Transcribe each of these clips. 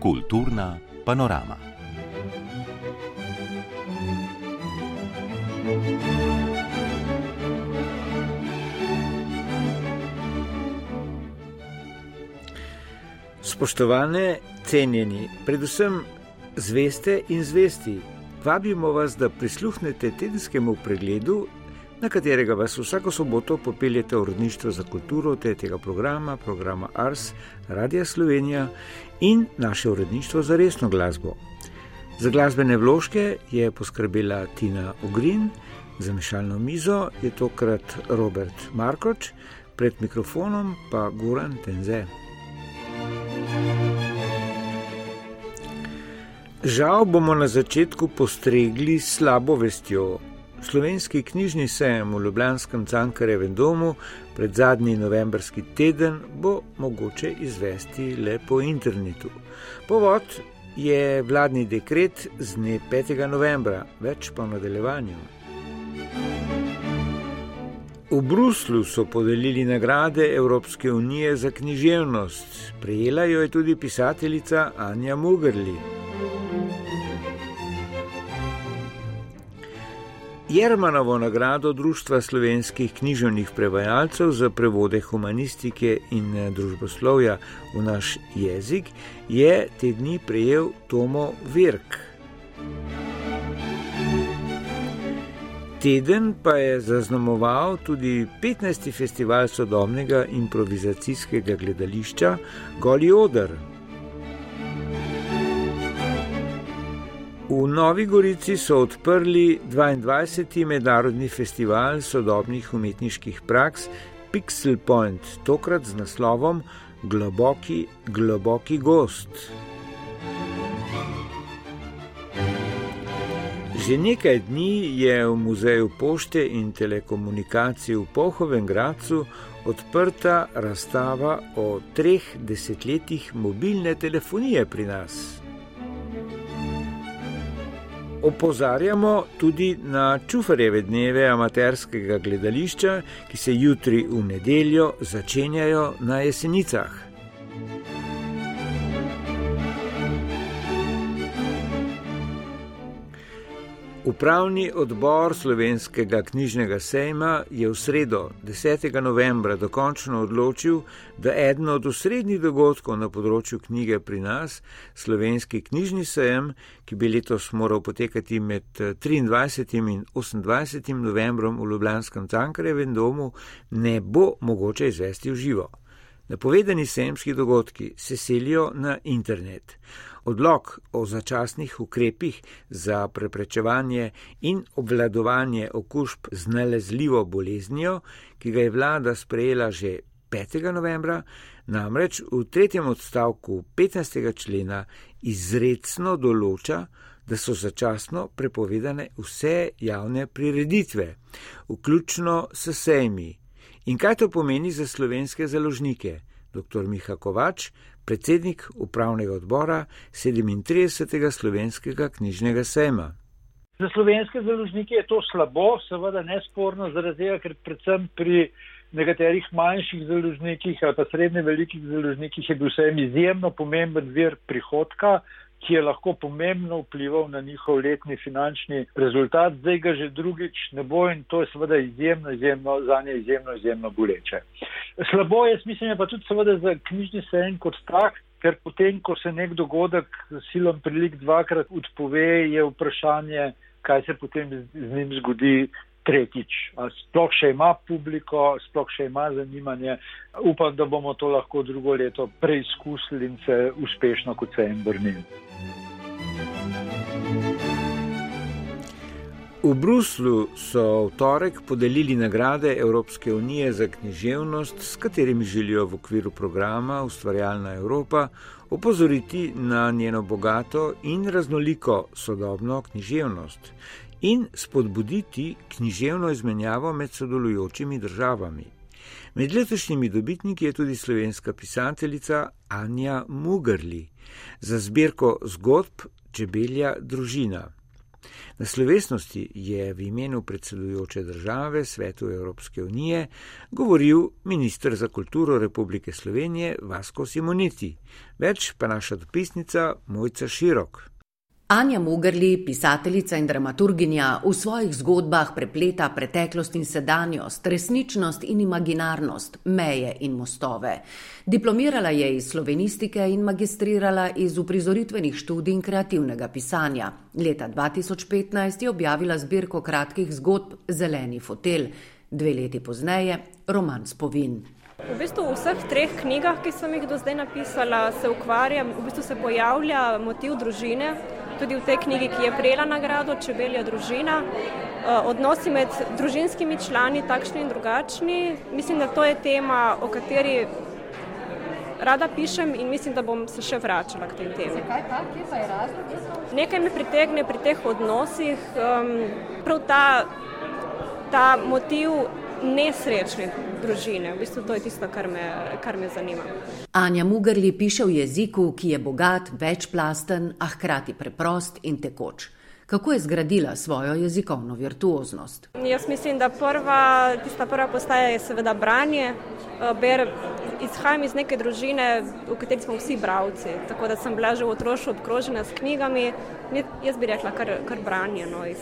Kulturna panorama. Spoštovane, cenjeni, predvsem zveste in zvesti, vabimo vas, da prisluhnete tedenskemu pregledu, na katerega vas vsako soboto popeljete v urodništvo za kulturo tega programa, programa Ars, Radia Slovenija in naše uredništvo za resno glasbo. Za glasbene vložke je poskrbela Tina Ogrin, za mešalno mizo je tokrat Robert Markoč, pred mikrofonom pa Goran Tenze. Žal bomo na začetku postregli slabo vestjo. Slovenski knjižni sejem v Ljubljanskem Cankarevem domu pred zadnji novembrski teden bo mogoče izvesti le po internetu. Povod je vladni dekret z dne 5. novembra, več pa v nadaljevanju. V Bruslu so podelili nagrade Evropske unije za književnost, prejela jo je tudi pisateljica Anja Mugrli. Jermanovo nagrado Društva slovenskih književnih prevajalcev za prevode humanistike in eh, družboslovja v naš jezik je te dni prejel Tomo Virk. Teden pa je zaznamoval tudi 15. festival sodobnega improvizacijskega gledališča Goli V Novi Gorici so odprli 22. mednarodni festival sodobnih umetniških praks Pixel Point, tokrat z naslovom Globoki, globoki gost. Že nekaj dni je v Muzeju pošte in telekomunikacij v Pohovem Gracu odprta razstava o treh desetletjih mobilne telefonije pri nas opozarjamo tudi na čufarjeve dneve amaterskega gledališča, ki se jutri v nedeljo začenjajo na jesenicah. Upravni odbor slovenskega knjižnega sejma je v sredo 10. novembra dokončno odločil, da eden od osrednjih dogodkov na področju knjige pri nas, slovenski knjižni sejem, ki bi letos moral potekati med 23. in 28. novembrom v Ljubljanskem Cankarevem domu, ne bo mogoče izvesti v živo. Napovedani sejemski dogodki se selijo na internet. Odlog o začasnih ukrepih za preprečevanje in obvladovanje okužb z nalezljivo boleznijo, ki ga je vlada sprejela že 5. novembra, namreč v tretjem odstavku 15. člena izredno določa, da so začasno prepovedane vse javne prireditve, vključno s sejmi. In kaj to pomeni za slovenske založnike? Dr. Miha Kovač, predsednik upravnega odbora 37. slovenskega knjižnega sejma. Za slovenske založnike je to slabo, seveda nesporno, zaradi tega, ker predvsem pri nekaterih manjših založnikih ali pa srednje velikih založnikih je bil sejem izjemno pomemben vir prihodka, ki je lahko pomembno vplival na njihov letni finančni rezultat, zdaj ga že drugič ne bo in to je seveda izjemno, izjemno, za nje izjemno, izjemno boleče. Slabo je, mislim, pa tudi seveda za knjižni sejem kot tak, ker potem, ko se nek dogodek silom prilik dvakrat odpove, je vprašanje, kaj se potem z njim zgodi tretjič. Sploh še ima publiko, sploh še ima zanimanje. Upam, da bomo to lahko drugo leto preizkusili in se uspešno kot se jim vrnili. V Bruslu so v torek podelili nagrade Evropske unije za književnost, s katerimi želijo v okviru programa Ustvarjalna Evropa opozoriti na njeno bogato in raznoliko sodobno književnost in spodbuditi književno izmenjavo med sodelujočimi državami. Med letošnjimi dobitniki je tudi slovenska pisateljica Anja Mugrli za zbirko zgodb Čebelja družina. Na slovesnosti je v imenu predsedujoče države Svetu Evropske unije govoril ministr za kulturo Republike Slovenije Vasko Simoniti, več pa naša dopisnica Mojca Širok. Anja Mugerli, pisateljica in dramaturginja, v svojih zgodbah prepleta preteklost in sedanjost, resničnost in imaginarnost, meje in mostove. Diplomirala je iz slovenistike in magistrirala iz uprizoritvenih študij in kreativnega pisanja. Leta 2015 je objavila zbirko kratkih zgodb Zeleni fotel, dve leti pozneje roman Spovin. V bistvu v vseh treh knjigah, ki sem jih do zdaj napisala, se ukvarjam, v bistvu se pojavlja motiv družine tudi v tej knjigi, ki je prejela nagrado Čebelja družina. Eh, odnosi med družinskimi člani, takšni in drugačni. Mislim, da to je tema, o kateri rada pišem in mislim, da bom se še vračala k tej temi. Zakaj pa? Kje pa je razlog? Nekaj me pritegne pri teh odnosih, um, prav ta, ta motiv nesrečne družine. V bistvu to je tisto, kar me, kar me zanima. Anja Mugrli piše v jeziku, ki je bogat, večplasten, a hkrati preprost in tekoč. Kako je zgradila svojo jezikovno virtuoznost? Jaz mislim, da prva, tista prva postaja je seveda branje. Eh, ber, izhajam iz neke družine, v kateri smo vsi bravci, tako da sem bila že v otroštvu obkrožena s knjigami. Jaz bi rekla kar, kar branje no, iz,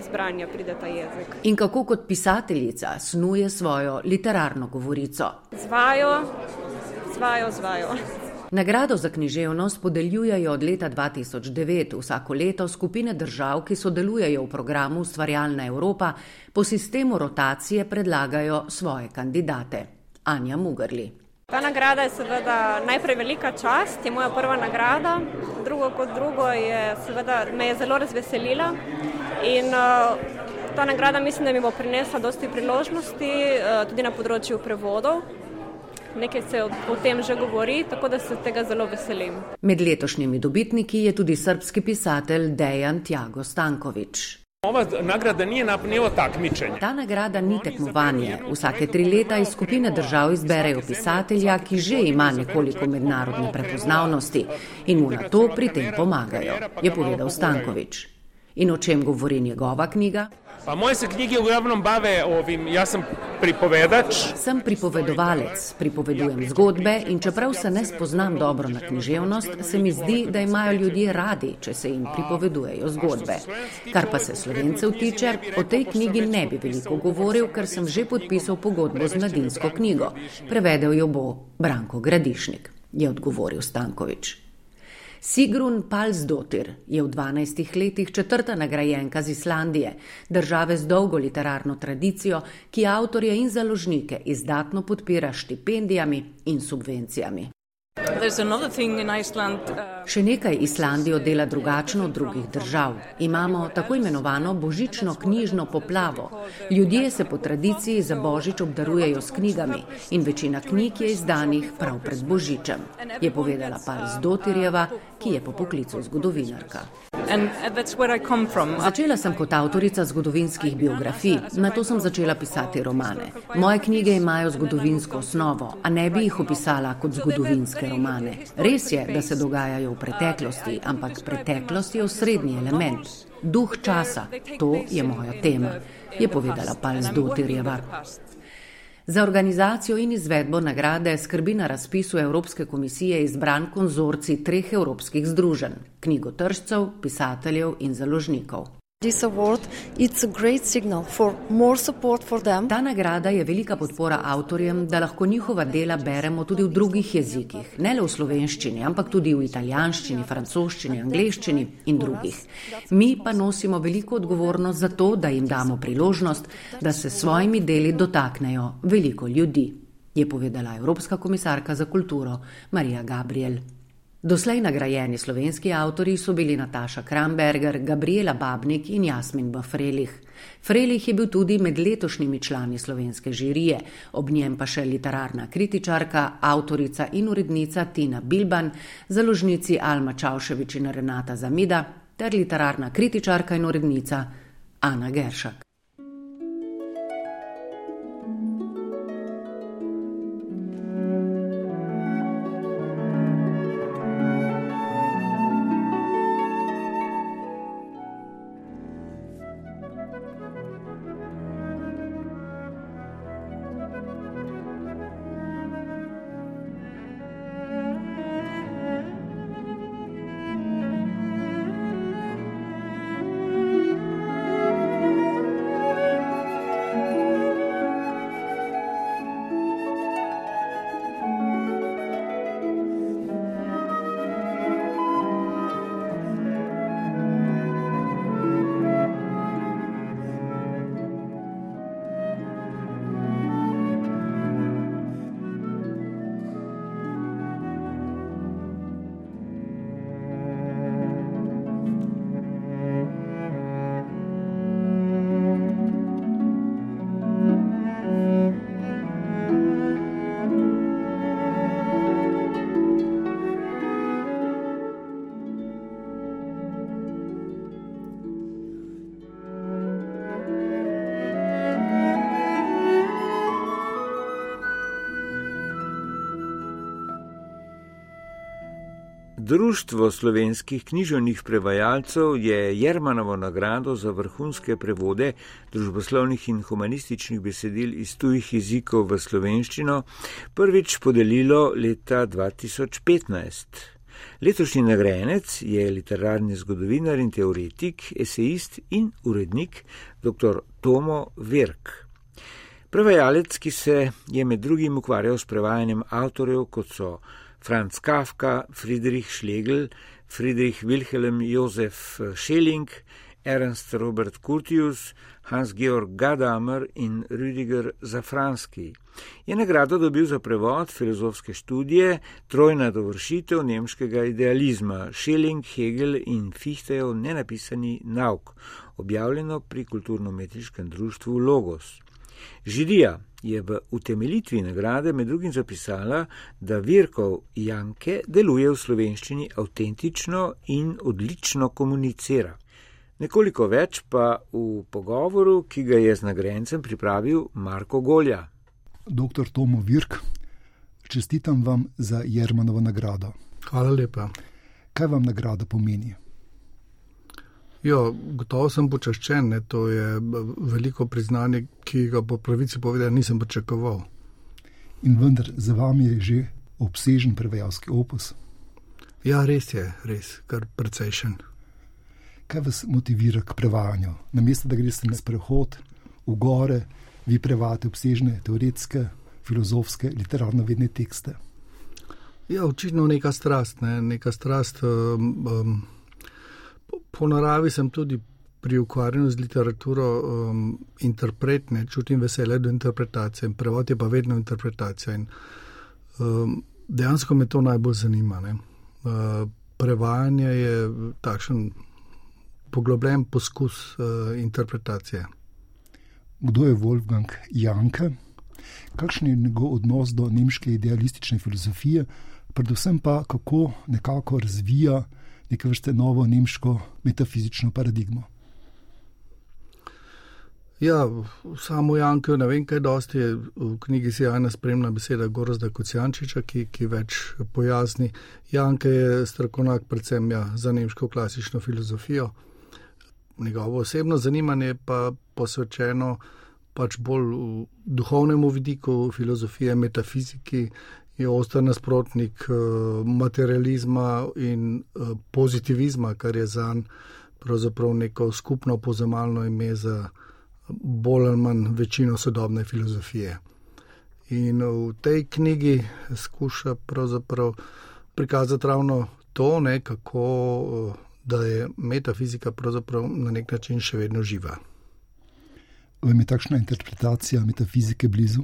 izbranja pride ta jezik. In kako kot pisateljica snuje svojo literarno govorico? Zvajo, zvajo, zvajo. Nagrado za književnost podeljujejo od leta 2009 vsako leto skupine držav, ki sodelujejo v programu Ustvarjalna Evropa, po sistemu rotacije predlagajo svoje kandidate. Anja Mugrli. Ta nagrada je seveda najprej velika čast, je moja prva nagrada, drugo kot drugo je seveda me je zelo razveselila in uh, ta nagrada mislim, da mi bo prinesla dosti priložnosti uh, tudi na področju prevodov. Nekaj se o tem že govori, tako da se tega zelo veselim. Med letošnjimi dobitniki je tudi srpski pisatelj Dejan Tjago Stankovič. Ova nagrada nije napnevo takmičenje. Ta nagrada ni tekmovanje. Vsake tri leta iz skupine držav izberejo pisatelja, ki že ima nekoliko mednarodne prepoznavnosti in mu na to pri tem pomagajo, je povedal Stankovič. In o čem govori njegova knjiga? Pa moje se knjige uglavnom bave ovim, jaz sem pripovedač. Sem pripovedovalec, pripovedujem zgodbe in čeprav se ne spoznam dobro na književnost, se mi zdi, da imajo ljudje radi, če se jim pripovedujejo zgodbe. Kar pa se slovencev tiče, o tej knjigi ne bi veliko govoril, ker sem že podpisal pogodbo z mladinsko knjigo. Prevedel jo bo Branko Gradišnik, je odgovoril Stankovič. Sigrun Palsdotir je v 12 letih četrta nagrajenka z Islandije, države z dolgo literarno tradicijo, ki avtorje in založnike izdatno podpira štipendijami in subvencijami. Uh, Še nekaj Islandijo dela drugačno od drugih držav. Imamo tako imenovano božično knjižno poplavo. Ljudje se po tradiciji za božič obdarujejo s knjigami in večina knjig je izdanih prav pred božičem, je povedala Pals Dotirjeva, ki je po poklicu zgodovinarka. Začela sem kot avtorica zgodovinskih biografij, na to sem začela pisati romane. Moje knjige imajo zgodovinsko osnovo, a ne bi jih opisala kot zgodovinske romane. Res je, da se dogajajo v preteklosti, ampak preteklost je osrednji element. Duh časa, to je moja tema, je povedala Pals Dotirjeva. Za organizacijo in izvedbo nagrade skrbi na razpisu Evropske komisije izbran konzorci treh evropskih združenj: knjigotržcev, pisateljev in založnikov. Ta nagrada je velika podpora avtorjem, da lahko njihova dela beremo tudi v drugih jezikih, ne le v slovenščini, ampak tudi v italijanščini, francoščini, angliščini in drugih. Mi pa nosimo veliko odgovornost za to, da jim damo priložnost, da se s svojimi deli dotaknejo veliko ljudi, je povedala Evropska komisarka za kulturo Marija Gabriel. Doslej nagrajeni slovenski avtori so bili Nataša Kramberger, Gabriela Babnik in Jasmin Bafrelih. Frelih je bil tudi med letošnjimi člani slovenske žirije, ob njem pa še literarna kritičarka, avtorica in urednica Tina Bilban, založnici Alma Čauševič in Renata Zamida ter literarna kritičarka in urednica Ana Geršak. Društvo slovenskih književnih prevajalcev je Jermanovo nagrado za vrhunske prevode družboslovnih in humanističnih besedil iz tujih jezikov v slovenščino prvič podelilo leta 2015. Letošnji nagrajenec je literarni zgodovinar in teoretik, esejist in urednik dr. Tomo Verk. Prevajalec, ki se je med drugim ukvarjal s prevajanjem avtorjev, kot so Franz Kafka, Friedrich Schlegel, Friedrich Wilhelm Josef Schelling, Ernst Robert Curtius, Hans-Georg Gadamer in Rüdiger Zafranski. Je nagrado dobil za prevod filozofske študije Trojna dovršitev nemškega idealizma Schelling, Hegel in Fichtejev nenapisani nauk, objavljeno pri kulturno-metriškem društvu Logos. Žirija je v utemeljitvi nagrade med drugim zapisala, da Virkov Janke deluje v slovenščini avtentično in odlično komunicira. Nekoliko več pa v pogovoru, ki ga je z nagrajencem pripravil Marko Golja. Doktor Tomo Virk, čestitam vam za Jermanovo nagrado. Hvala lepa. Kaj vam nagrada pomeni? Jo, gotovo sem počaščen, ne? to je veliko priznanje, ki ga po pravici povedal nisem pričakoval. In vendar za vami je že obsežen prevajalski opus. Ja, res je, res, kar precejšen. Kaj vas motivira k prevajanju? Namesto da greste na sprehod v gore, vi prevajate obsežne teoretske, filozofske, literarno-vedne tekste. Ja, očitno neka strast, ne? neka strast. Um, um, po naravi sem tudi pri ukvarjanju z literaturo um, interpret, ne čutim veselje do interpretacije in prevod je pa vedno interpretacija. In, um, dejansko me to najbolj zanima. Uh, prevajanje je takšen poglobljen poskus uh, interpretacije. Kdo je Wolfgang Janke? Kakšen je njegov odnos do nemške idealistične filozofije, predvsem pa kako nekako razvija neke vrste novo nemško metafizično paradigmo. Ja, samo Janko, ne vem, kaj dosti je v knjigi sjajna spremna beseda Gorozda Kocijančiča, ki, ki več pojasni. Janko je strokovnjak predvsem ja, za nemško klasično filozofijo. Njegovo osebno zanimanje pa posvečeno pač bolj duhovnemu vidiku filozofije, metafiziki, je ostar nasprotnik eh, materializma in eh, pozitivizma, kar je za njega pravzaprav neko skupno pozemalno ime za bolj ali manj večino sodobne filozofije. In v tej knjigi skuša pravzaprav prikazati ravno to, ne, kako eh, da je metafizika pravzaprav na nek način še vedno živa. Vam je takšna interpretacija metafizike blizu?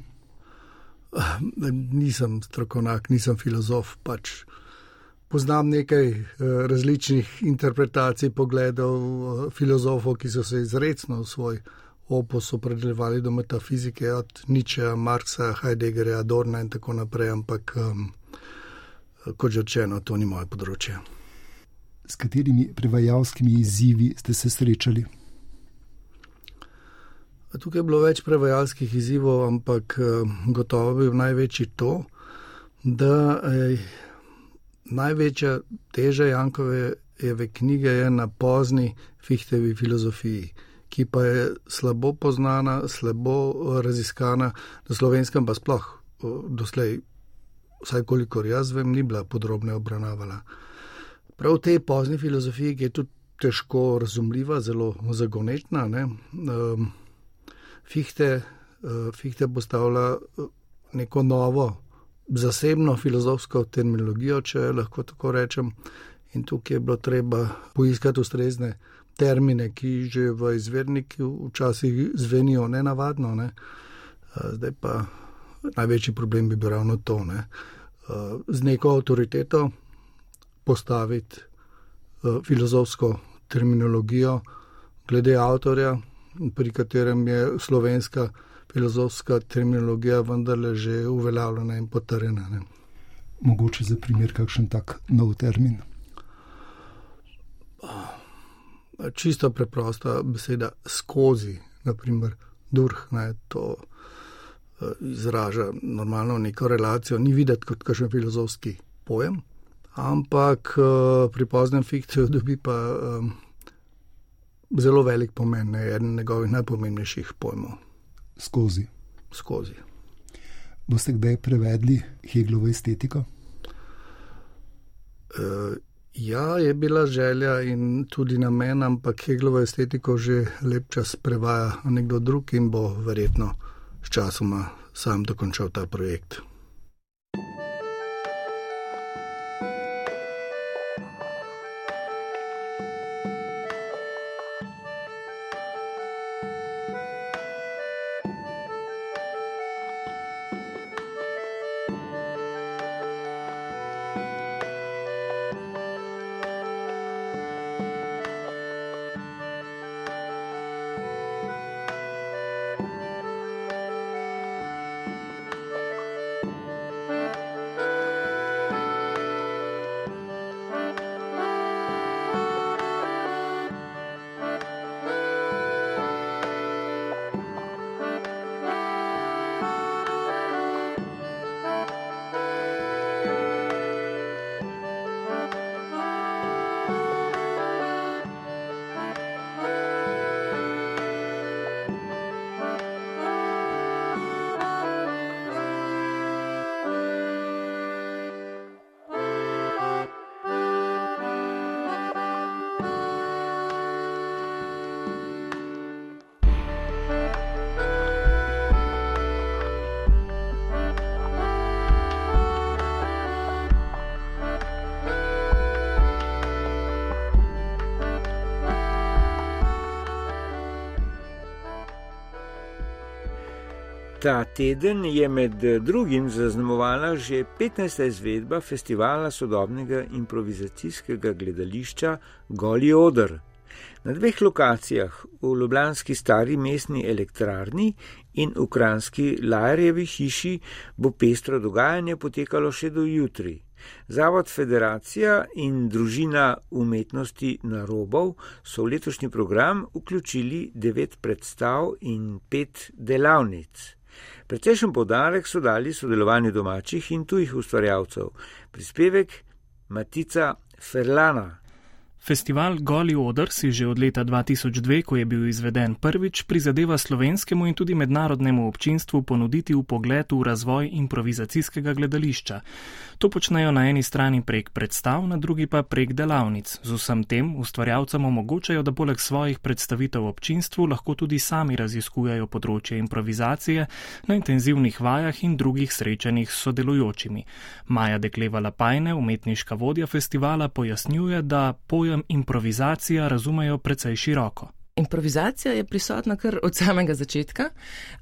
Nisem strokovnjak, nisem filozof. Pač poznam nekaj eh, različnih interpretacij, pogledov eh, filozofov, ki so se izredno v svoj opos opredeljevali do metafizike, od Ničeja, Marksa, Heideggerja, Dorna in tako naprej, ampak um, kot že rečeno, to ni moje področje. S katerimi prevajalskimi izzivi ste se srečali? Tukaj je bilo več prevajalskih izzivov, ampak eh, gotovo bi bil največji to, da je največja teža Jankove knjige je na pozni Fichtevi filozofiji, ki pa je slabo poznana, slabo raziskana, na slovenskem pa sploh doslej, vsaj kolikor jaz vem, ni bila podrobno obravnavala. Prav v tej pozni filozofiji, ki je tudi težko razumljiva, zelo zagonetna, ne, um, Fihte, uh, Fihte postavlja eh, neko novo, zasebno filozofsko terminologijo, če lahko tako rečem. In tukaj je bilo treba poiskati ustrezne termine, ki že v izvedniku včasih zvenijo nenavadno. Ne? Uh, zdaj pa največji problem bi bil ravno to. Ne? Z neko avtoriteto postaviti filozofsko terminologijo glede avtorja, pri katerem je slovenska filozofska terminologija vendarle že uveljavljena in potrjena. Ne. Mogoče za primer kakšen tak nov termin. Čisto preprosta beseda skozi, naprimer durh, ne, to eh, izraža normalno neko relacijo, ni videti kot kakšen filozofski pojem, ampak uh, pri poznem fikciju dobi pa um, zelo velik pomen, ne, eden njegovih najpomembnejših pojmov. Skozi. Skozi. Boste kdaj prevedli Heglovo estetiko? Uh, ja, je bila želja in tudi namen, ampak Heglovo estetiko že lep čas prevaja nekdo drug in bo verjetno s časoma sam dokončal ta projekt. Ta teden je med drugim zaznamovala že 15. izvedba festivala sodobnega improvizacijskega gledališča Goli Odr. Na dveh lokacijah, v Ljubljanski stari mestni elektrarni in v Kranski Lajerjevi hiši, bo pestro dogajanje potekalo še do jutri. Zavod Federacija in Družina umetnosti Narobov so v letošnji program vključili devet predstav in pet delavnic. Precejšen podarek so dali sodelovanju domačih in tujih ustvarjalcev. Prispevek Matica Ferlana. Festival Goli Odr si že od leta 2002, ko je bil izveden prvič, prizadeva slovenskemu in tudi mednarodnemu občinstvu ponuditi v pogled v razvoj improvizacijskega gledališča. To počnejo na eni strani prek predstav, na drugi pa prek delavnic. Z vsem tem ustvarjalcem omogočajo, da poleg svojih predstavitev občinstvu lahko tudi sami raziskujajo področje improvizacije na intenzivnih vajah in drugih srečanjih s sodelujočimi. Maja Dekleva Lapajne, umetniška vodja festivala, pojasnjuje, da pojem pojem improvizacija razumejo precej široko. Improvizacija je prisotna kar od samega začetka.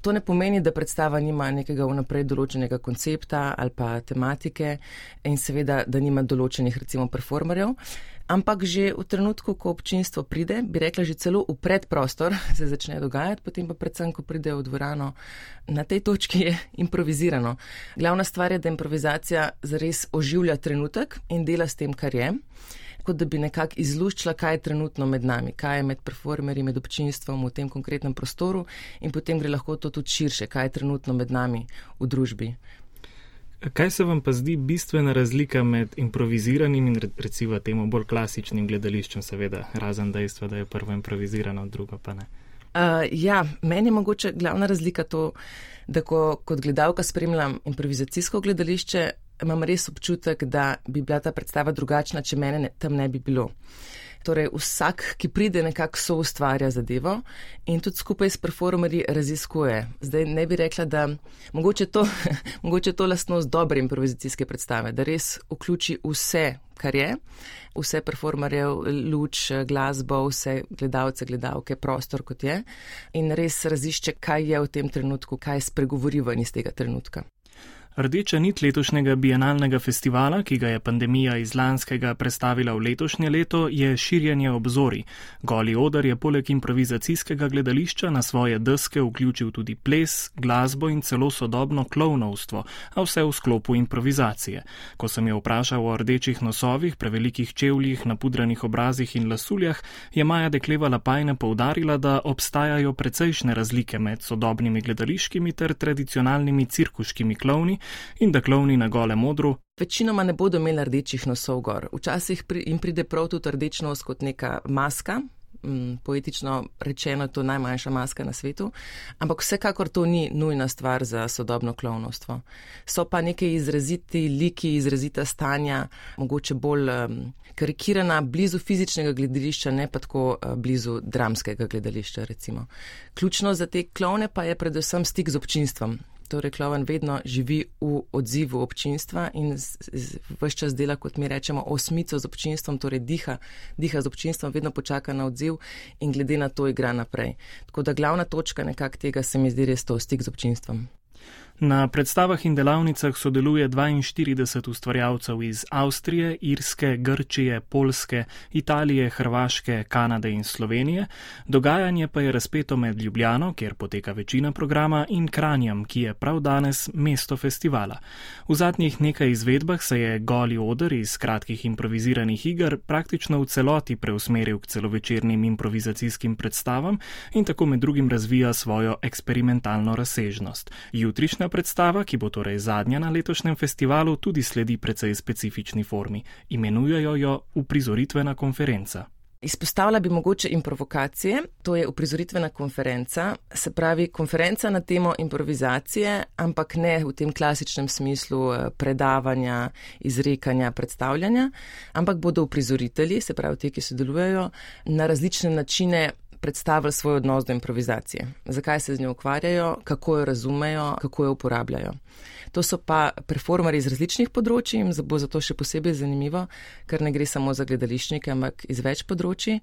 To ne pomeni, da predstava nima nekega vnaprej določenega koncepta ali pa tematike in seveda, da nima določenih recimo performerjev. Ampak že v trenutku, ko občinstvo pride, bi rekla že celo v predprostor, se začne dogajati, potem pa predvsem, ko pride v dvorano, na tej točki je improvizirano. Glavna stvar je, da improvizacija zares oživlja trenutek in dela s tem, kar je kot da bi nekako izluščila, kaj je trenutno med nami, kaj je med performerji, med občinstvom v tem konkretnem prostoru in potem gre lahko to tudi širše, kaj je trenutno med nami v družbi. Kaj se vam pa zdi bistvena razlika med improviziranim in recimo temu bolj klasičnim gledališčem, seveda, razen dejstva, da je prvo improvizirano, drugo pa ne? Uh, ja, meni je mogoče glavna razlika to, da ko kot gledalka spremljam improvizacijsko gledališče, imam res občutek, da bi bila ta predstava drugačna, če mene ne, tam ne bi bilo. Torej, vsak, ki pride, nekako so ustvarja zadevo in tudi skupaj s performerji raziskuje. Zdaj ne bi rekla, da mogoče to, mogoče to lastnost dobre improvizacijske predstave, da res vključi vse, kar je, vse performerje, luč, glasbo, vse gledalce, gledalke, prostor kot je in res razišče, kaj je v tem trenutku, kaj spregovori ven iz tega trenutka. Rdeča nit letošnjega bienalnega festivala, ki ga je pandemija iz lanskega predstavila v letošnje leto, je širjenje obzori. Goli odar je poleg improvizacijskega gledališča na svoje deske vključil tudi ples, glasbo in celo sodobno klovnovstvo, a vse v sklopu improvizacije. Ko sem jo vprašal o rdečih nosovih, prevelikih čevljih, napudranih obrazih in lasuljah, je Maja Deklevala Pajne poudarila, da obstajajo precejšne razlike med sodobnimi gledališkimi ter tradicionalnimi cirkuškimi klovni, in da klovni na golem modru. Večinoma ne bodo imeli rdečih nosov gor. Včasih jim pride prav tudi rdeč nos kot neka maska, Mm, poetično rečeno, to najmanjša maska na svetu, ampak vsekakor to ni nujna stvar za sodobno klovnostvo. So pa neke izraziti liki, izrazita stanja, mogoče bolj um, karikirana, blizu fizičnega gledališča, ne pa tako uh, blizu dramskega gledališča. Recimo. Ključno za te klovne pa je predvsem stik z občinstvom. Torej, kloven vedno živi v odzivu občinstva in vse čas dela, kot mi rečemo, osmico z občinstvom, torej diha, diha z občinstvom, vedno počaka na odziv in glede na to igra naprej. Tako da glavna točka nekak tega se mi zdi res to stik z občinstvom. Na predstavah in delavnicah sodeluje 42 ustvarjalcev iz Avstrije, Irske, Grčije, Polske, Italije, Hrvaške, Kanade in Slovenije. Dogajanje pa je razpeto med Ljubljano, kjer poteka večina programa, in Kranjem, ki je prav danes mesto festivala. V zadnjih nekaj izvedbah se je goli odr iz kratkih improviziranih iger praktično v celoti preusmeril k celovečernim improvizacijskim predstavam in tako med drugim razvija svojo eksperimentalno razsežnost. Jutrišnja Današnja predstava, ki bo torej zadnja na letošnjem festivalu, tudi sledi precej specifični formi. Imenujejo jo uprizoritvena konferenca. Izpostavila bi mogoče improvokacije, to je uprizoritvena konferenca, se pravi konferenca na temo improvizacije, ampak ne v tem klasičnem smislu eh, predavanja, izrekanja, predstavljanja, ampak bodo uprizoritelji, se pravi ti, ki sodelujejo, na različne načine predstavili svoj odnos do improvizacije, zakaj se z njo ukvarjajo, kako jo razumejo, kako jo uporabljajo. To so pa performeri iz različnih področji in bo zato še posebej zanimivo, ker ne gre samo za gledališčnike, ampak iz več področji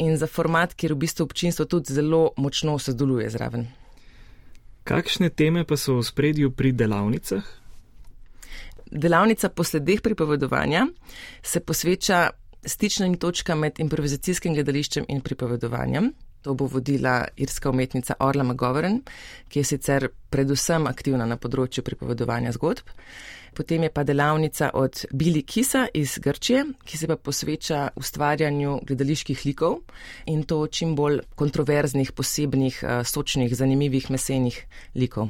in za format, kjer v bistvu občinstvo tudi zelo močno sodeluje zraven. Kakšne teme pa so v spredju pri delavnicah? Delavnica po sledeh pripovedovanja se posveča stičnim točkam med improvizacijskim gledališčem in pripovedovanjem. To bo vodila irska umetnica Orla McGovern, ki je sicer predvsem aktivna na področju pripovedovanja zgodb. Potem je pa delavnica od Bili Kisa iz Grčije, ki se pa posveča ustvarjanju gledaliških likov in to čim bolj kontroverznih, posebnih, eh, sočnih, zanimivih, mesenih likov.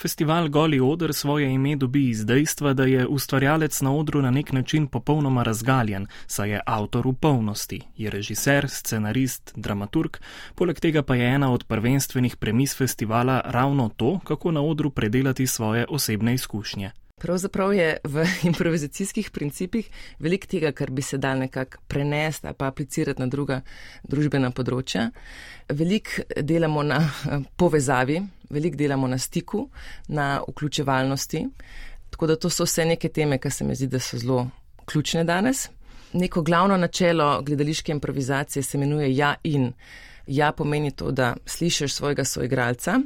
Festival Goli Oder svoje ime dobi iz dejstva, da je ustvarjalec na odru na nek način popolnoma razgaljen, saj je avtor v polnosti, je režiser, scenarist, dramaturg, poleg tega pa je ena od prvenstvenih premis festivala ravno to, kako na odru predelati svoje osebne izkušnje. Pravzaprav je v improvizacijskih principih veliko tega, kar bi se dal nekako prenesti ali pa aplicirati na druga družbena področja. Veliko delamo na eh, povezavi, veliko delamo na stiku, na vključevalnosti. Tako da to so vse neke teme, ki se mi zdi, da so zelo ključne danes. Neko glavno načelo gledališke improvizacije se imenuje ja in. Ja pomeni to, da slišiš svojega soigralca,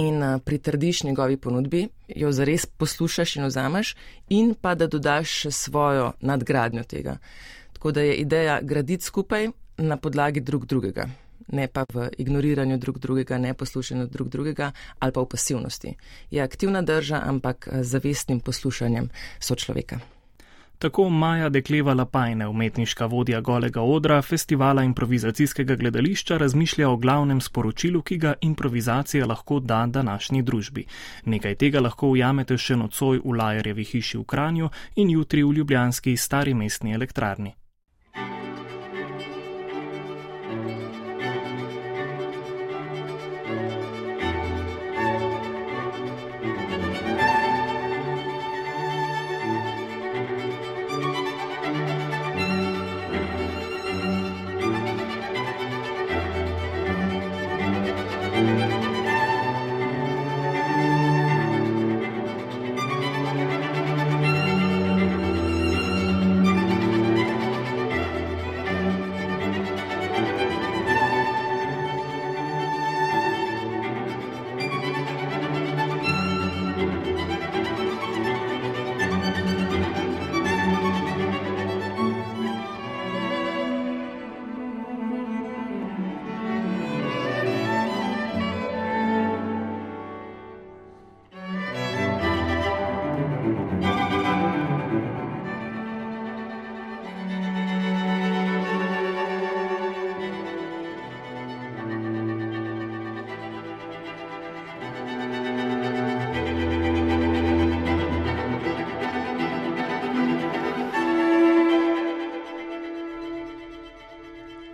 in uh, pritrdiš njegovi ponudbi, jo zares poslušaš in ozameš, in pa da dodaš še svojo nadgradnjo tega. Tako da je ideja graditi skupaj na podlagi drug drugega, ne pa v ignoriranju drug drugega, ne poslušanju drug drugega ali pa v pasivnosti. Je aktivna drža, ampak z zavestnim poslušanjem sočloveka. Tako Maja Dekleva Lapajne, umetniška vodja golega odra festivala improvizacijskega gledališča, razmišlja o glavnem sporočilu, ki ga improvizacija lahko da današnji družbi. Nekaj tega lahko ujamete še nocoj v Lajerjevi hiši v Kranju in jutri v Ljubljanski stari mestni elektrarni.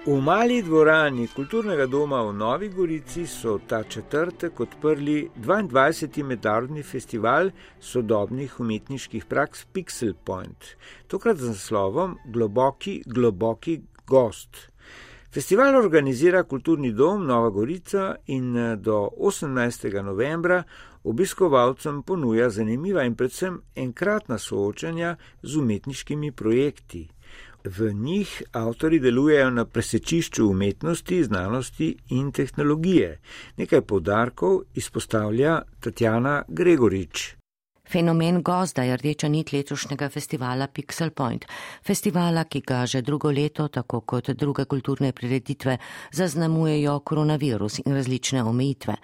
V mali dvorani kulturnega doma v Novi Gorici so ta četrtek odprli 22. mednarodni festival sodobnih umetniških praks Pixel Point, tokrat z naslovom Globoki, globoki gost. Festival organizira kulturni dom Nova Gorica in do 18. novembra obiskovalcem ponuja zanimiva in predvsem enkratna soočanja z umetniškimi projekti. V njih avtori delujejo na presečišču umetnosti, znanosti in tehnologije. Nekaj podarkov izpostavlja Tatjana Gregorič. Fenomen gozda je rdeča nit letošnjega festivala Pixel Point, festivala, ki ga že drugo leto, tako kot druge kulturne prireditve, zaznamujejo koronavirus in različne omejitve.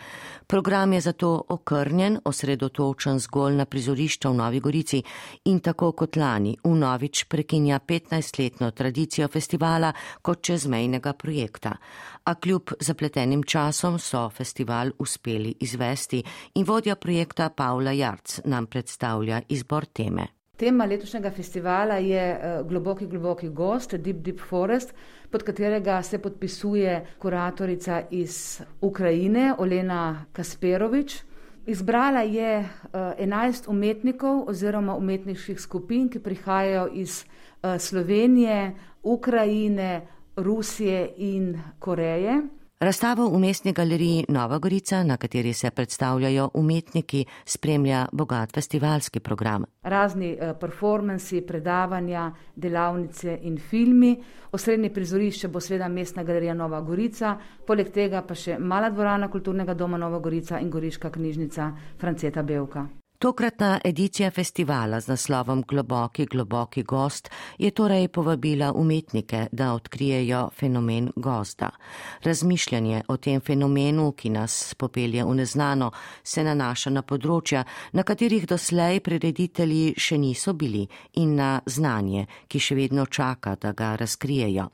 Program je zato okrnjen, osredotočen zgolj na prizorišča v Novi Gorici in tako kot lani v Novič prekinja 15-letno tradicijo festivala kot čezmejnega projekta. A kljub zapletenim časom so festival uspeli izvesti in vodja projekta Paula Jarc nam predstavlja izbor teme. Tema letošnjega festivala je Globoki, globoki gost, Deep Deep Forest, pod katerega se podpisuje kuratorica iz Ukrajine, Olena Kasperovič. Izbrala je enajst umetnikov oziroma umetniških skupin, ki prihajajo iz Slovenije, Ukrajine, Rusije in Koreje. Razstavo v mestni galeriji Nova Gorica, na kateri se predstavljajo umetniki, spremlja bogat festivalski program. Razni performansi, predavanja, delavnice in filmi. Osrednje prizorišče bo seveda mestna galerija Nova Gorica, poleg tega pa še mala dvorana kulturnega doma Nova Gorica in goriška knjižnica Franceta Belka. Tokratna edicija festivala z naslovom Globoki, globoki gost je torej povabila umetnike, da odkrijejo fenomen gozda. Razmišljanje o tem fenomenu, ki nas popelje v neznano, se nanaša na področja, na katerih doslej prireditelji še niso bili in na znanje, ki še vedno čaka, da ga razkrijejo.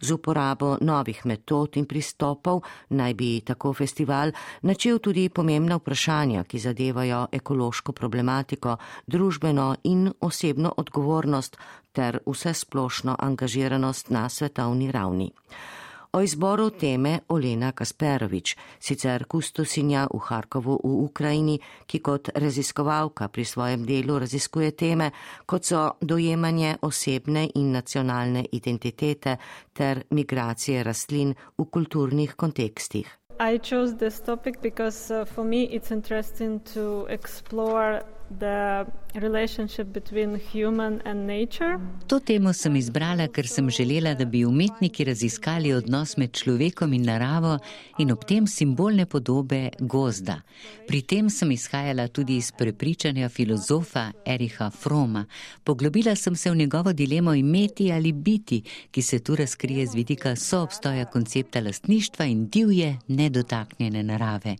Z uporabo novih metod in pristopov naj bi tako festival načel tudi pomembna vprašanja, ki zadevajo ekološko problematiko, družbeno in osebno odgovornost ter vse splošno angažiranost na svetovni ravni. O izboru teme Olena Kasperovič, sicer kustosinja v Harkovu v Ukrajini, ki kot raziskovalka pri svojem delu raziskuje teme, kot so dojemanje osebne in nacionalne identitete ter migracije rastlin v kulturnih kontekstih. I chose this topic because uh, for me it's interesting to explore To temo sem izbrala, ker sem želela, da bi umetniki raziskali odnos med človekom in naravo in ob tem simbolne podobe gozda. Pri tem sem izhajala tudi iz prepričanja filozofa Eriha Froma. Poglobila sem se v njegovo dilemo imeti ali biti, ki se tu razkrije z vidika soobstoja koncepta lastništva in divje, nedotaknjene narave.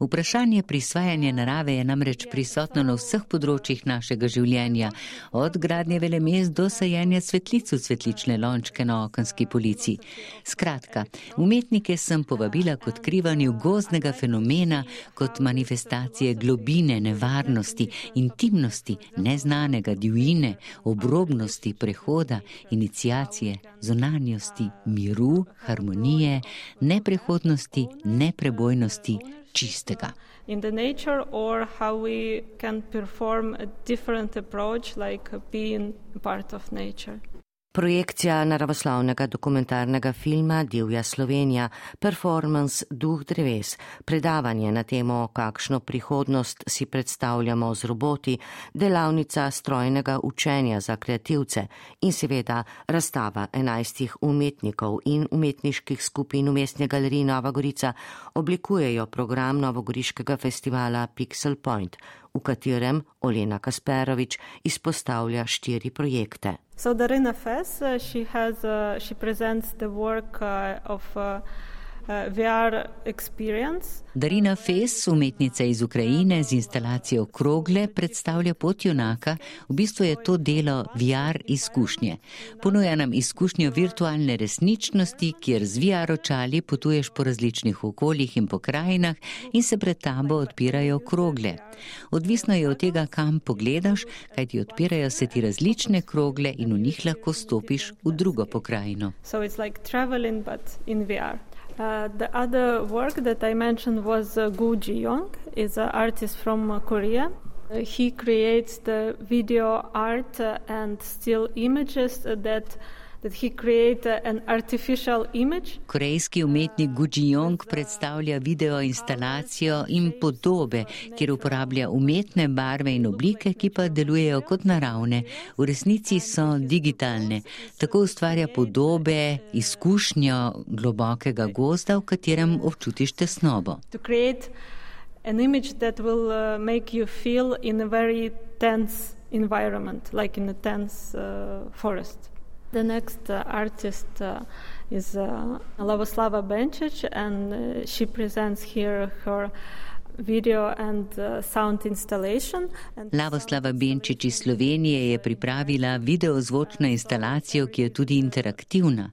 Vprašanje prisvajanja narave je namreč prisotno na vseh področjih našega življenja, od gradnje velemest do sajenja cvetlic v cvetlične lončke na okenski polici. Skratka, umetnike sem povabila k odkrivanju gozdnega fenomena kot manifestacije globine, nevarnosti, intimnosti, neznanega divjine, obrobnosti, prehoda, inicijacije, zonanjosti, miru, harmonije, neprehodnosti, neprebojnosti In the nature, or how we can perform a different approach, like being part of nature. Projekcija naravoslovnega dokumentarnega filma Divja Slovenija, performance Duh dreves, predavanje na temo, kakšno prihodnost si predstavljamo z roboti, delavnica strojnega učenja za kreativce in seveda razstava enajstih umetnikov in umetniških skupin v mestni galeriji Nova Gorica oblikujejo program Novogoriškega festivala Pixel Point, v katerem Olena Kasperovič izpostavlja štiri projekte. So Darina Fes, she has, uh, she presents the work uh, of experience. Darina Fes, umetnica iz Ukrajine z instalacijo Krogle, predstavlja pot junaka. V bistvu je to delo VR izkušnje. Ponuja nam izkušnjo virtualne resničnosti, kjer z VR očali potuješ po različnih okoljih in pokrajinah in se pred tabo odpirajo krogle. Odvisno je od tega, kam pogledaš, kaj ti odpirajo se ti različne krogle in v njih lahko stopiš v drugo pokrajino. So it's like traveling, but in VR. Uh, the other work that I mentioned was uh, Gu Ji-young, is an artist from uh, Korea. Uh, he creates the video art uh, and still images that Korejski umetnik Gu Jong predstavlja video instalacijo in podobe, kjer uporablja umetne barve in oblike, ki pa delujejo kot naravne. V resnici so digitalne. Tako ustvarja podobe, izkušnjo globokega gozda, v katerem občutiš tesnobo. An image that will uh, make you feel in a very tense environment, like in a tense uh, forest. The next uh, artist uh, is uh, Lavoslava Benčić, and uh, she presents here her video and uh, sound installation. Lavoslava Benčič iz Slovenije je pripravila videozvočno instalacijo, ki je tudi interaktivna.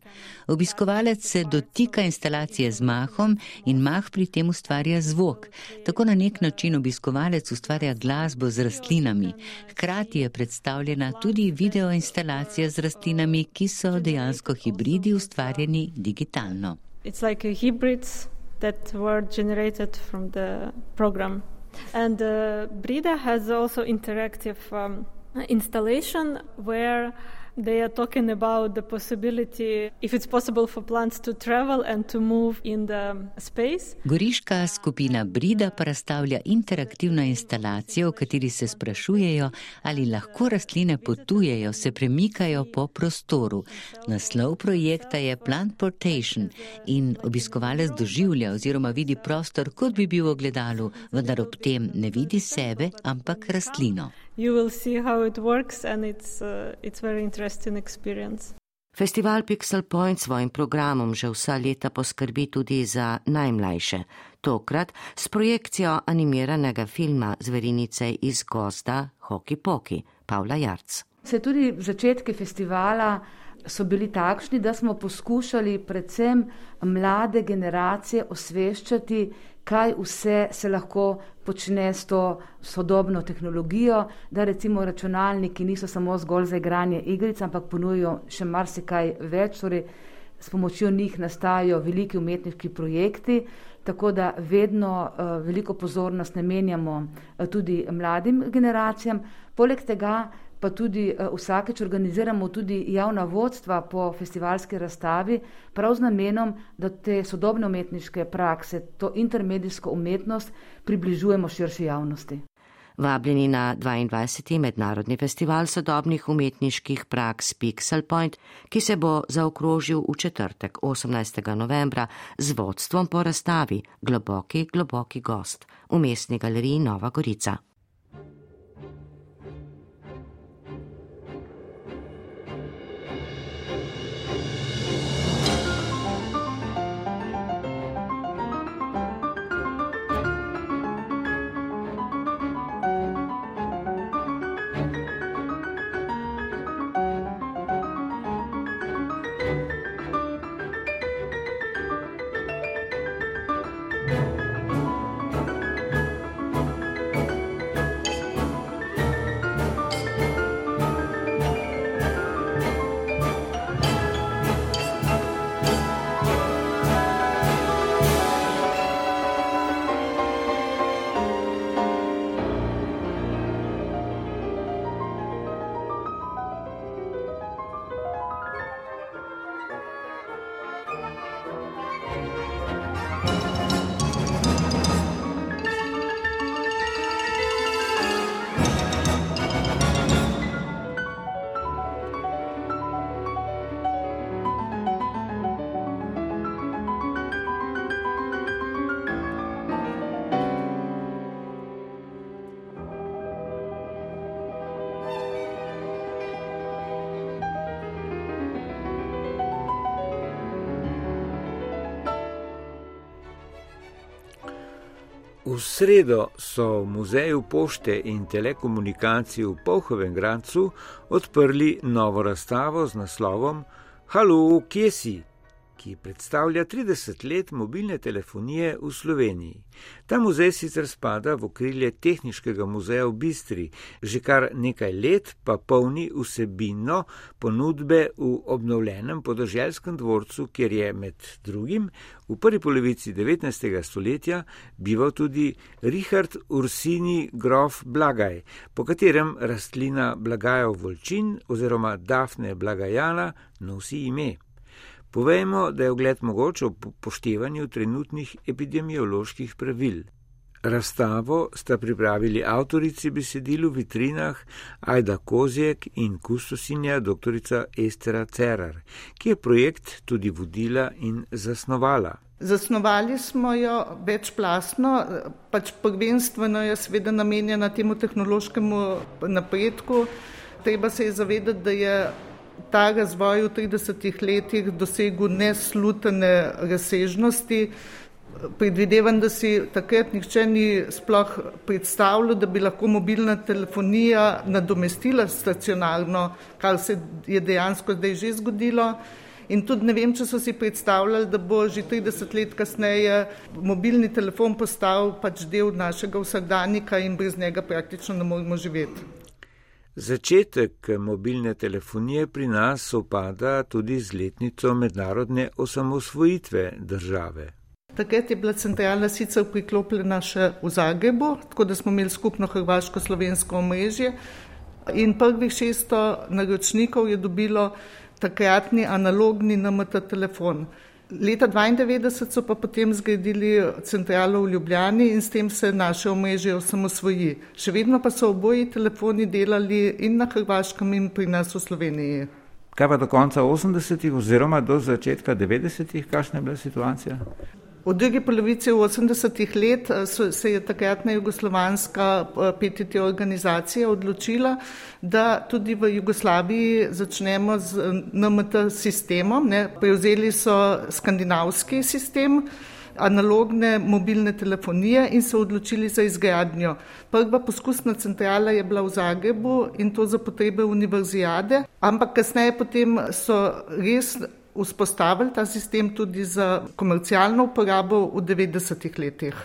Obiskovalec se dotika instalacije z mahom in mah pri tem ustvarja zvok. Tako na nek način obiskovalec ustvarja glasbo z rastlinami. Hkrati je predstavljena tudi videoinstalacija z rastlinami, ki so dejansko hibridi ustvarjeni digitalno. It's like a hybrid that were generated from the program. And uh, Brida has also interactive um, installation where They are talking about the possibility if it's possible for plants to travel and to move in the space. Goriška skupina Brida pa razstavlja interaktivno instalacijo, v kateri se sprašujejo, ali lahko rastline potujejo, se premikajo po prostoru. Naslov projekta je Plant Portation in obiskovalec doživlja oziroma vidi prostor, kot bi bil v gledalu, vendar ob tem ne vidi sebe, ampak rastlino you will see how it works and it's, uh, it's very interesting experience. Festival Pixel Point svojim programom že vsa leta poskrbi tudi za najmlajše. Tokrat s projekcijo animiranega filma Zverinice iz gozda Hoki Poki, Pavla Jarc. Se tudi začetki festivala so bili takšni, da smo poskušali predvsem mlade generacije osveščati, kaj vse se lahko počne s to sodobno tehnologijo, da recimo računalniki niso samo zgolj za igranje igric, ampak ponujajo še marsikaj več, torej s pomočjo njih nastajajo veliki umetniški projekti, tako da vedno uh, veliko pozornost namenjamo uh, tudi mladim generacijam. Poleg tega pa tudi uh, vsakeč organiziramo tudi javna vodstva po festivalski razstavi, prav z namenom, da te sodobne umetniške prakse, to intermedijsko umetnost približujemo širši javnosti. Vabljeni na 22. mednarodni festival sodobnih umetniških praks Pixel Point, ki se bo zaokrožil v četrtek 18. novembra z vodstvom po razstavi Globoki, globoki gost v mestni galeriji Nova Gorica. Sredo so v Muzeju pošte in telekomunikacij v Povhovem Grancu odprli novo razstavo z naslovom Halo, kje si? Ki predstavlja 30 let mobilne telefonije v Sloveniji. Ta muzej sicer spada v okrilje Tehničnega muzeja v Bistri, že kar nekaj let pa polni vsebino ponudbe v obnovljenem podoželskem dvorcu, kjer je med drugim v prvi polovici 19. stoletja bival tudi Richard Ursini grof Blagaj, po katerem rastlina Blagajo Volčin oziroma Dafne Blagajana nosi ime. Povejmo, da je ogled mogoč ob poštevanju trenutnih epidemioloških pravil. Razstavo sta pripravili avtorici besedil v vitrinah Aida Kozjek in kustosinja dr. Estera Cerar, ki je projekt tudi vodila in zasnovala. Zasnovali smo jo večplastno, pač prvenstveno je seveda namenjena temu tehnološkemu napredku. Treba se je zavedati, da je ta razvoj v 30 letih dosegel neslutene razsežnosti. Predvidevam, da si takrat nihče ni sploh predstavljal, da bi lahko mobilna telefonija nadomestila stacionarno, kar se je dejansko zdaj že zgodilo. In tudi ne vem, če so si predstavljali, da bo že 30 let kasneje mobilni telefon postal pač del našega vsakdanjika in brez njega praktično ne moremo živeti. Začetek mobilne telefonije pri nas sopada tudi z letnico mednarodne osamosvojitve države. Takrat je bila centralna sicer priklopljena še v Zagrebu, tako da smo imeli skupno hrvaško-slovensko omrežje in prvih 600 naročnikov je dobilo takratni analogni NMT telefon. Leta 1992 so pa potem zgradili centralo v Ljubljani in s tem se naše omrežje osamosvoji. Še vedno pa so oboji telefoni delali in na Hrvaškem in pri nas v Sloveniji. Kaj pa do konca 80-ih oziroma do začetka 90-ih, kakšna je bila situacija? V drugi polovici 80-ih let eh, so, se je takratna jugoslovanska eh, PTT organizacija odločila, da tudi v Jugoslaviji začnemo z eh, NMT sistemom. Ne. Prevzeli so skandinavski sistem analogne mobilne telefonije in se odločili za izgradnjo. Prva poskusna centrala je bila v Zagrebu in to za potrebe univerzijade, ampak kasneje potem so res vzpostavili ta sistem tudi za komercialno uporabo v 90-ih letih.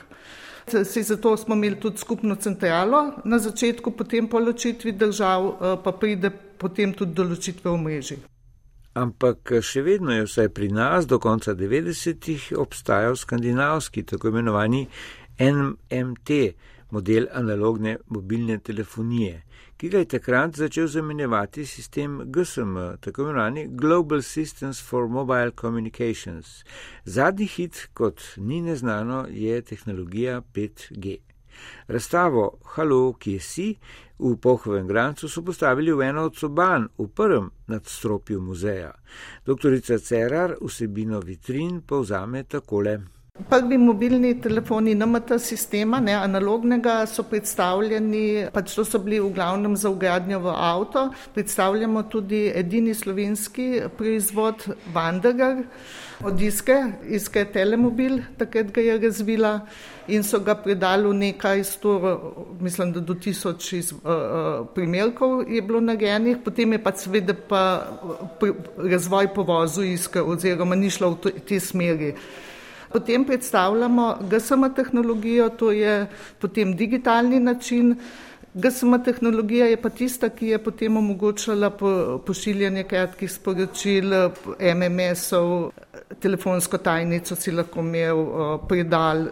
Se zato smo imeli tudi skupno centralo na začetku, potem po ločitvi držav, eh, pa pride potem tudi do ločitve omrežij. Ampak še vedno je vsaj pri nas do konca 90-ih obstajal skandinavski, tako imenovani NMT, model analogne mobilne telefonije ki ga je takrat začel zamenjevati sistem GSM, tako imenovani Global Systems for Mobile Communications. Zadnji hit, kot ni neznano, je tehnologija 5G. Razstavo Halo, kje si v Pohovem Grancu so postavili v eno od soban v prvem nadstropju muzeja. Doktorica Cerar vsebino vitrin povzame takole. Prvi mobilni telefoni NMT sistema, ne analognega, so predstavljeni, pač to so bili v glavnem za ugradnjo v avto. Predstavljamo tudi edini slovenski proizvod Wanderer od Iske, Iske Telemobil, takrat ga je razvila in so ga predali v nekaj sto, mislim, da do tisoč iz, uh, primerkov je bilo narejenih, potem je pa seveda pa razvoj povozu Iske oziroma ni šlo v te smeri. Potem predstavljamo GSM tehnologijo, to je potem digitalni način. GSM tehnologija je pa tista, ki je potem omogočala pošiljanje kratkih sporočil, MMS-ov, telefonsko tajnico si lahko imel, predal.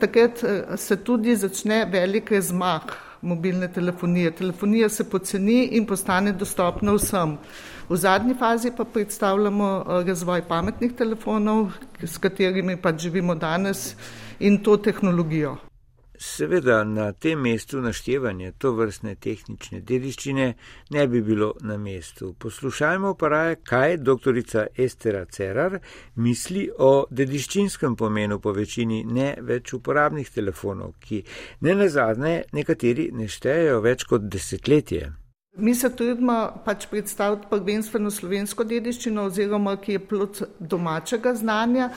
Takrat eh, se tudi začne velik razmah mobilne telefonije. Telefonija se poceni in postane dostopna vsem. V zadnji fazi pa predstavljamo eh, razvoj pametnih telefonov, s katerimi pa živimo danes in to tehnologijo. Seveda na tem mestu naštevanje to vrstne tehnične dediščine ne bi bilo na mestu. Poslušajmo pa raje, kaj doktorica Estera Cerar misli o dediščinskem pomenu po večini ne več uporabnih telefonov, ki ne nazadnje nekateri ne štejejo več kot desetletje. Mi se trudimo pač predstaviti prvenstveno slovensko dediščino oziroma ki je plot domačega znanja.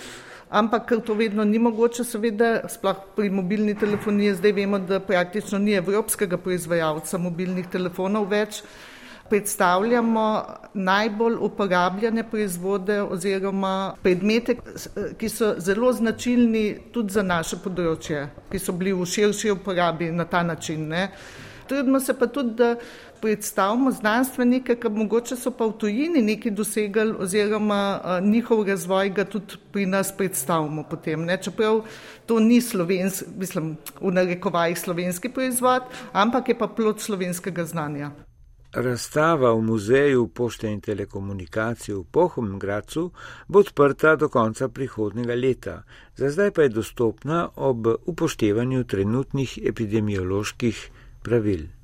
ampak ker to vedno ni mogoče, seveda, sploh pri mobilni telefoniji, zdaj vemo, da praktično ni evropskega proizvajalca mobilnih telefonov več. Predstavljamo najbolj uporabljene proizvode oziroma predmete, ki so zelo značilni tudi za naše področje, ki so bili v širši uporabi na ta način. Ne. Trudimo se pa tudi, da predstavimo znanstvenike, ki mogoče so pa v tujini nekaj dosegali oziroma njihov razvoj ga tudi pri nas predstavimo potem. Ne? Čeprav to ni slovenski, mislim, v narekovajih slovenski proizvod, ampak je pa plod slovenskega znanja. Razstava v muzeju pošte in telekomunikacij v Pohom Gracu bo odprta do konca prihodnega leta, za zdaj pa je dostopna ob upoštevanju trenutnih epidemioloških pravil.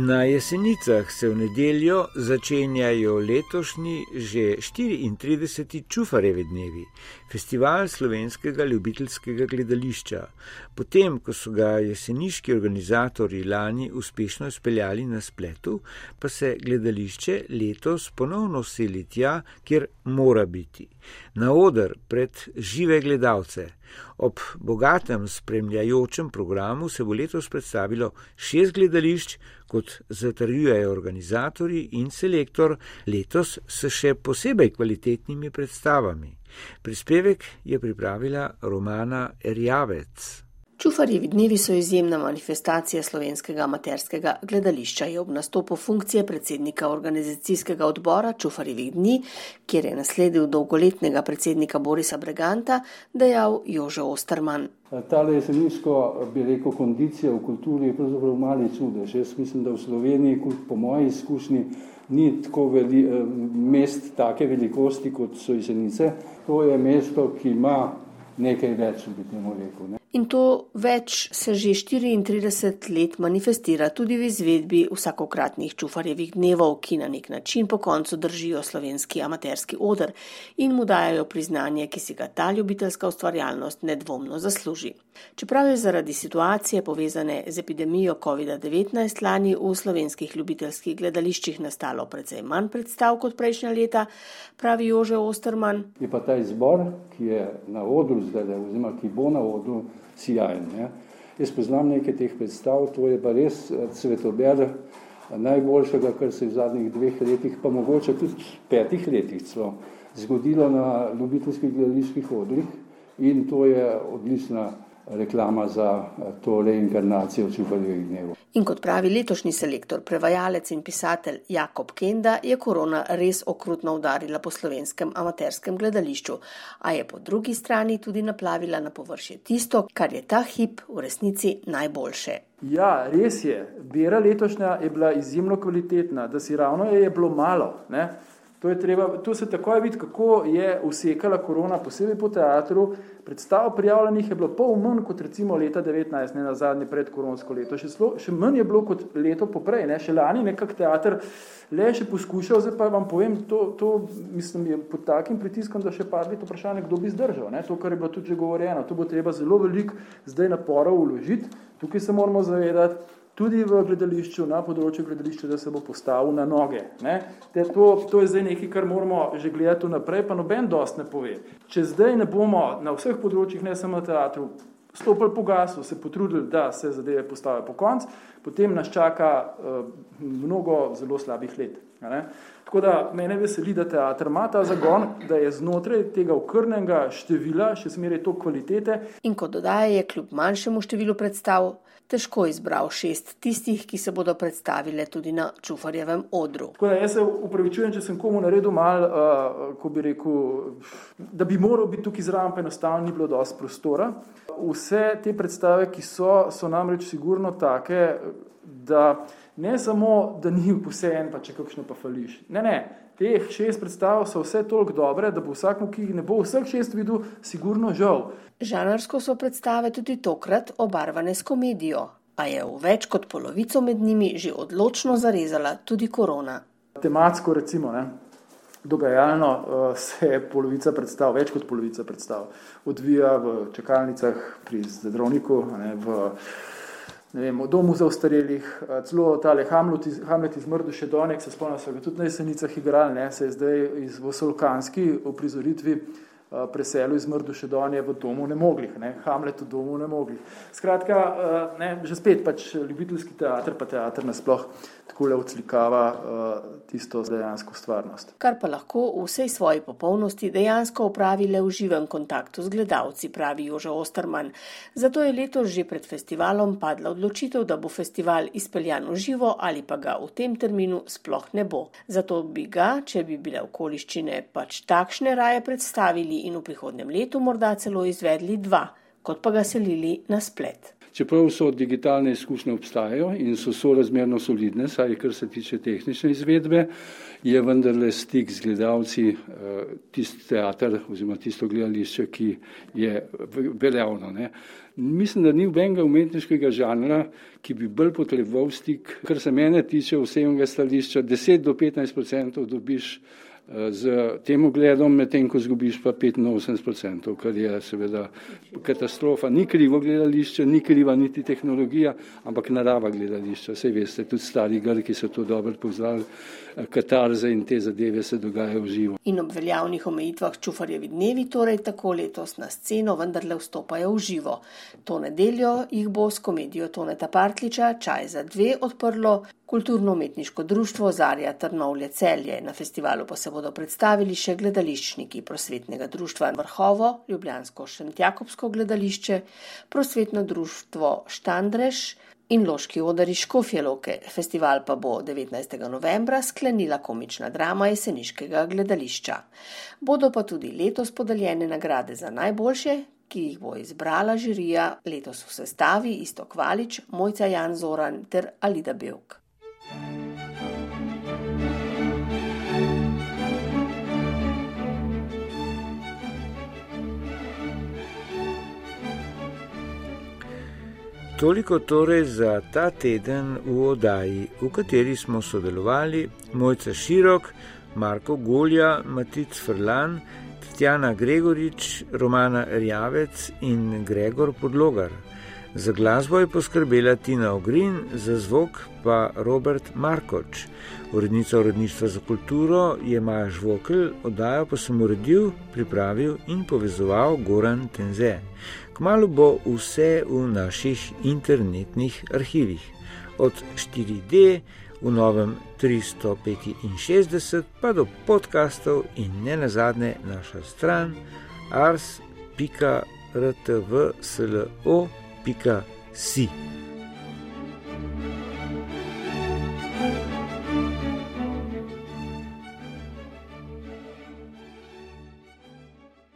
Na jesenicah se v nedeljo začenjajo letošnji že 34. Čufarevi dnevi, festival slovenskega ljubiteljskega gledališča. Potem, ko so ga jeseniški organizatori lani uspešno izpeljali na spletu, pa se gledališče letos ponovno seli tja, kjer mora biti. Na oder pred žive gledalce. Ob bogatem spremljajočem programu se bo letos predstavilo šest gledališč, kot zatrjujejo organizatori in selektor, letos s še posebej kvalitetnimi predstavami. Prispevek je pripravila Romana Erjavec. Čufarjevi dnevi so izjemna manifestacija slovenskega amaterskega gledališča. Je ob nastopu funkcije predsednika organizacijskega odbora Čufarjevih dni, kjer je nasledil dolgoletnega predsednika Borisa Breganta, dejal Jože Osterman. Ta jesensko, bi rekel, kondicija v kulturi je pravzaprav mali čudež. Jaz mislim, da v Sloveniji, po moji izkušnji, ni tako veli, mest take velikosti, kot so jesenice. To je mesto, ki ima nekaj več, bi temu rekel. Ne? In to več se že 34 let manifestira tudi v izvedbi vsakokratnih čufarjevih dnevov, ki na nek način po koncu držijo slovenski amaterski odr in mu dajo priznanje, ki si ga ta ljubiteljska ustvarjalnost nedvomno zasluži. Čeprav je zaradi situacije povezane z epidemijo COVID-19 lani v slovenskih ljubiteljskih gledališčih nastalo precej manj predstav kot prejšnja leta, pravi Jože Osterman. Je pa ta izbor, ki je na odru zdaj, oziroma ki bo na odru, sijajen. Ne. Jaz poznam nekaj teh predstav, to je pa res cvetober najboljšega, kar se je v zadnjih dveh letih, pa mogoče tudi petih letih celo, zgodilo na ljubiteljskih gledaliških odrih in to je odlična reklama za to reinkarnacijo čuvarjevih dnevov. In kot pravi letošnji selektor, prevajalec in pisatelj Jakob Kenda, je korona res okrutno udarila po slovenskem amaterskem gledališču, a je po drugi strani tudi naplavila na površje tisto, kar je ta hip v resnici najboljše. Ja, res je. Bera letošnja je bila izjemno kvalitetna, da si ravno je bilo malo. Ne? To, treba, to se takoj vidi, kako je usekala korona, posebej po teatru. Predstav prijavljenih je bilo pol manj kot recimo leta 19, ne na zadnje predkoronsko leto. Še, slo, še manj je bilo kot leto poprej, ne? še lani nekak teater le še poskušal, zdaj pa vam povem, to, to mislim je pod takim pritiskom, da še padli to vprašanje, kdo bi zdržal. Ne? To, kar je bilo tudi že govorjeno, to bo treba zelo veliko zdaj naporov uložiti. Tukaj se moramo zavedati, tudi v gledališču, na področju gledališča, da se bo postavil na noge. To, to je zdaj nekaj, kar moramo že gledati naprej, pa noben dost ne pove. Če zdaj ne bomo na vseh področjih, ne samo na teatru, stopili po gasu, se potrudili, da se zadeve postavijo po konc, potem nas čaka uh, mnogo zelo slabih let. Ne? Tako da mene veseli, da teater ima ta zagon, da je znotraj tega okrnega števila še smeraj to kvalitete. In kot dodaja, je kljub manjšemu številu predstav težko izbral šest tistih, ki se bodo predstavile tudi na Čufarjevem odru. Da, jaz se upravičujem, če sem komu naredil mal, uh, ko bi rekel, da bi moral biti tukaj zraven, pa enostavno ni bilo dosti prostora. Vse te predstave, ki so, so namreč sigurno take, da ne samo, da ni vse en, pa če kakšno pa fališ. Ne, ne, teh šest predstav so vse toliko dobre, da bo vsakmu, ki jih ne bo vseh šest videl, sigurno žal. Žanarsko so predstave tudi tokrat obarvane s komedijo, a je v več kot polovico med njimi že odločno zarezala tudi korona. Tematsko, recimo, ne, dogajalno uh, se polovica predstav, več kot polovica predstav, odvija v čakalnicah pri zdravniku, ne, v, ne vem, v domu za ostarelih, uh, celo tale Hamlet iz, Hamlet iz Mrdu še donek, se spomnim, so ga tudi na jesenicah igrali, ne, se je zdaj iz, v Solkanski uprizoritvi Eh, preselil iz Mrdošedonije v domu nemoglih, ne? Hamlet v domu nemoglih. Skratka, eh, ne, že spet pač ljubiteljski teater, pa teater nasploh tako le odslikava uh, tisto dejansko stvarnost. Kar pa lahko v vsej svoji popolnosti dejansko opravi le v živem kontaktu z gledalci, pravi Jožo Osterman. Zato je letos že pred festivalom padla odločitev, da bo festival izpeljan v živo ali pa ga v tem terminu sploh ne bo. Zato bi ga, če bi bile okoliščine pač takšne raje predstavili in v prihodnem letu morda celo izvedli dva, kot pa ga selili na splet. Čeprav so digitalne izkušnje obstajajo in so sorazmerno solidne, saj kar se tiče tehnične izvedbe, je vendarle stik z gledalci eh, tisti teater oziroma tisto gledališče, ki je veljavno. Ne. Mislim, da ni nobenega umetniškega žanra, ki bi bolj potreboval stik, kar se mene tiče vsega stališča, 10 do 15 odstotkov dobiš z tem ogledom, medtem ko zgubiš pa 85%, kar je seveda katastrofa. Ni krivo gledališče, ni kriva niti tehnologija, ampak narava gledališča. Vse veste, tudi stari grki so to dobro poznali, katarze in te zadeve se dogajajo v živo. In ob veljavnih omejitvah čufarjevi dnevi, torej tako letos na sceno vendarle vstopajo v živo. To nedeljo jih bo s komedijo Toneta Partliča Čaj za dve odprlo kulturno-umetniško društvo Zarja Trnovlje celje. Na festivalu pa se bodo predstavili še gledališčniki prosvetnega društva Vrhovo, Ljubljansko Šentjakobsko gledališče, prosvetno društvo Štandreš in Loški odari Škofjeloke. Festival pa bo 19. novembra sklenila komična drama jeseniškega gledališča. Bodo pa tudi letos podeljene nagrade za najboljše, ki jih bo izbrala žirija letos v sestavi Isto Kvalič, Mojca Jan Zoran ter Alida Belk. Toliko torej za ta teden v oddaji, v kateri smo sodelovali Mojca Širok, Marko Golja, Matic Frlan, Tatjana Gregorič, Romana Rjavec in Gregor Podlogar. Za glasbo je poskrbela Tina Ogrin, za zvok pa Robert Markoč. Urednica uredništva za kulturo je Maja Žvokl, oddajo pa sem uredil, pripravil in povezoval Goran Tenze. Kmalo bo vse v naših internetnih arhivih, od 4D v novem 365 pa do podkastov in ne nazadnje naša stran ars.rtvslo.com pika si.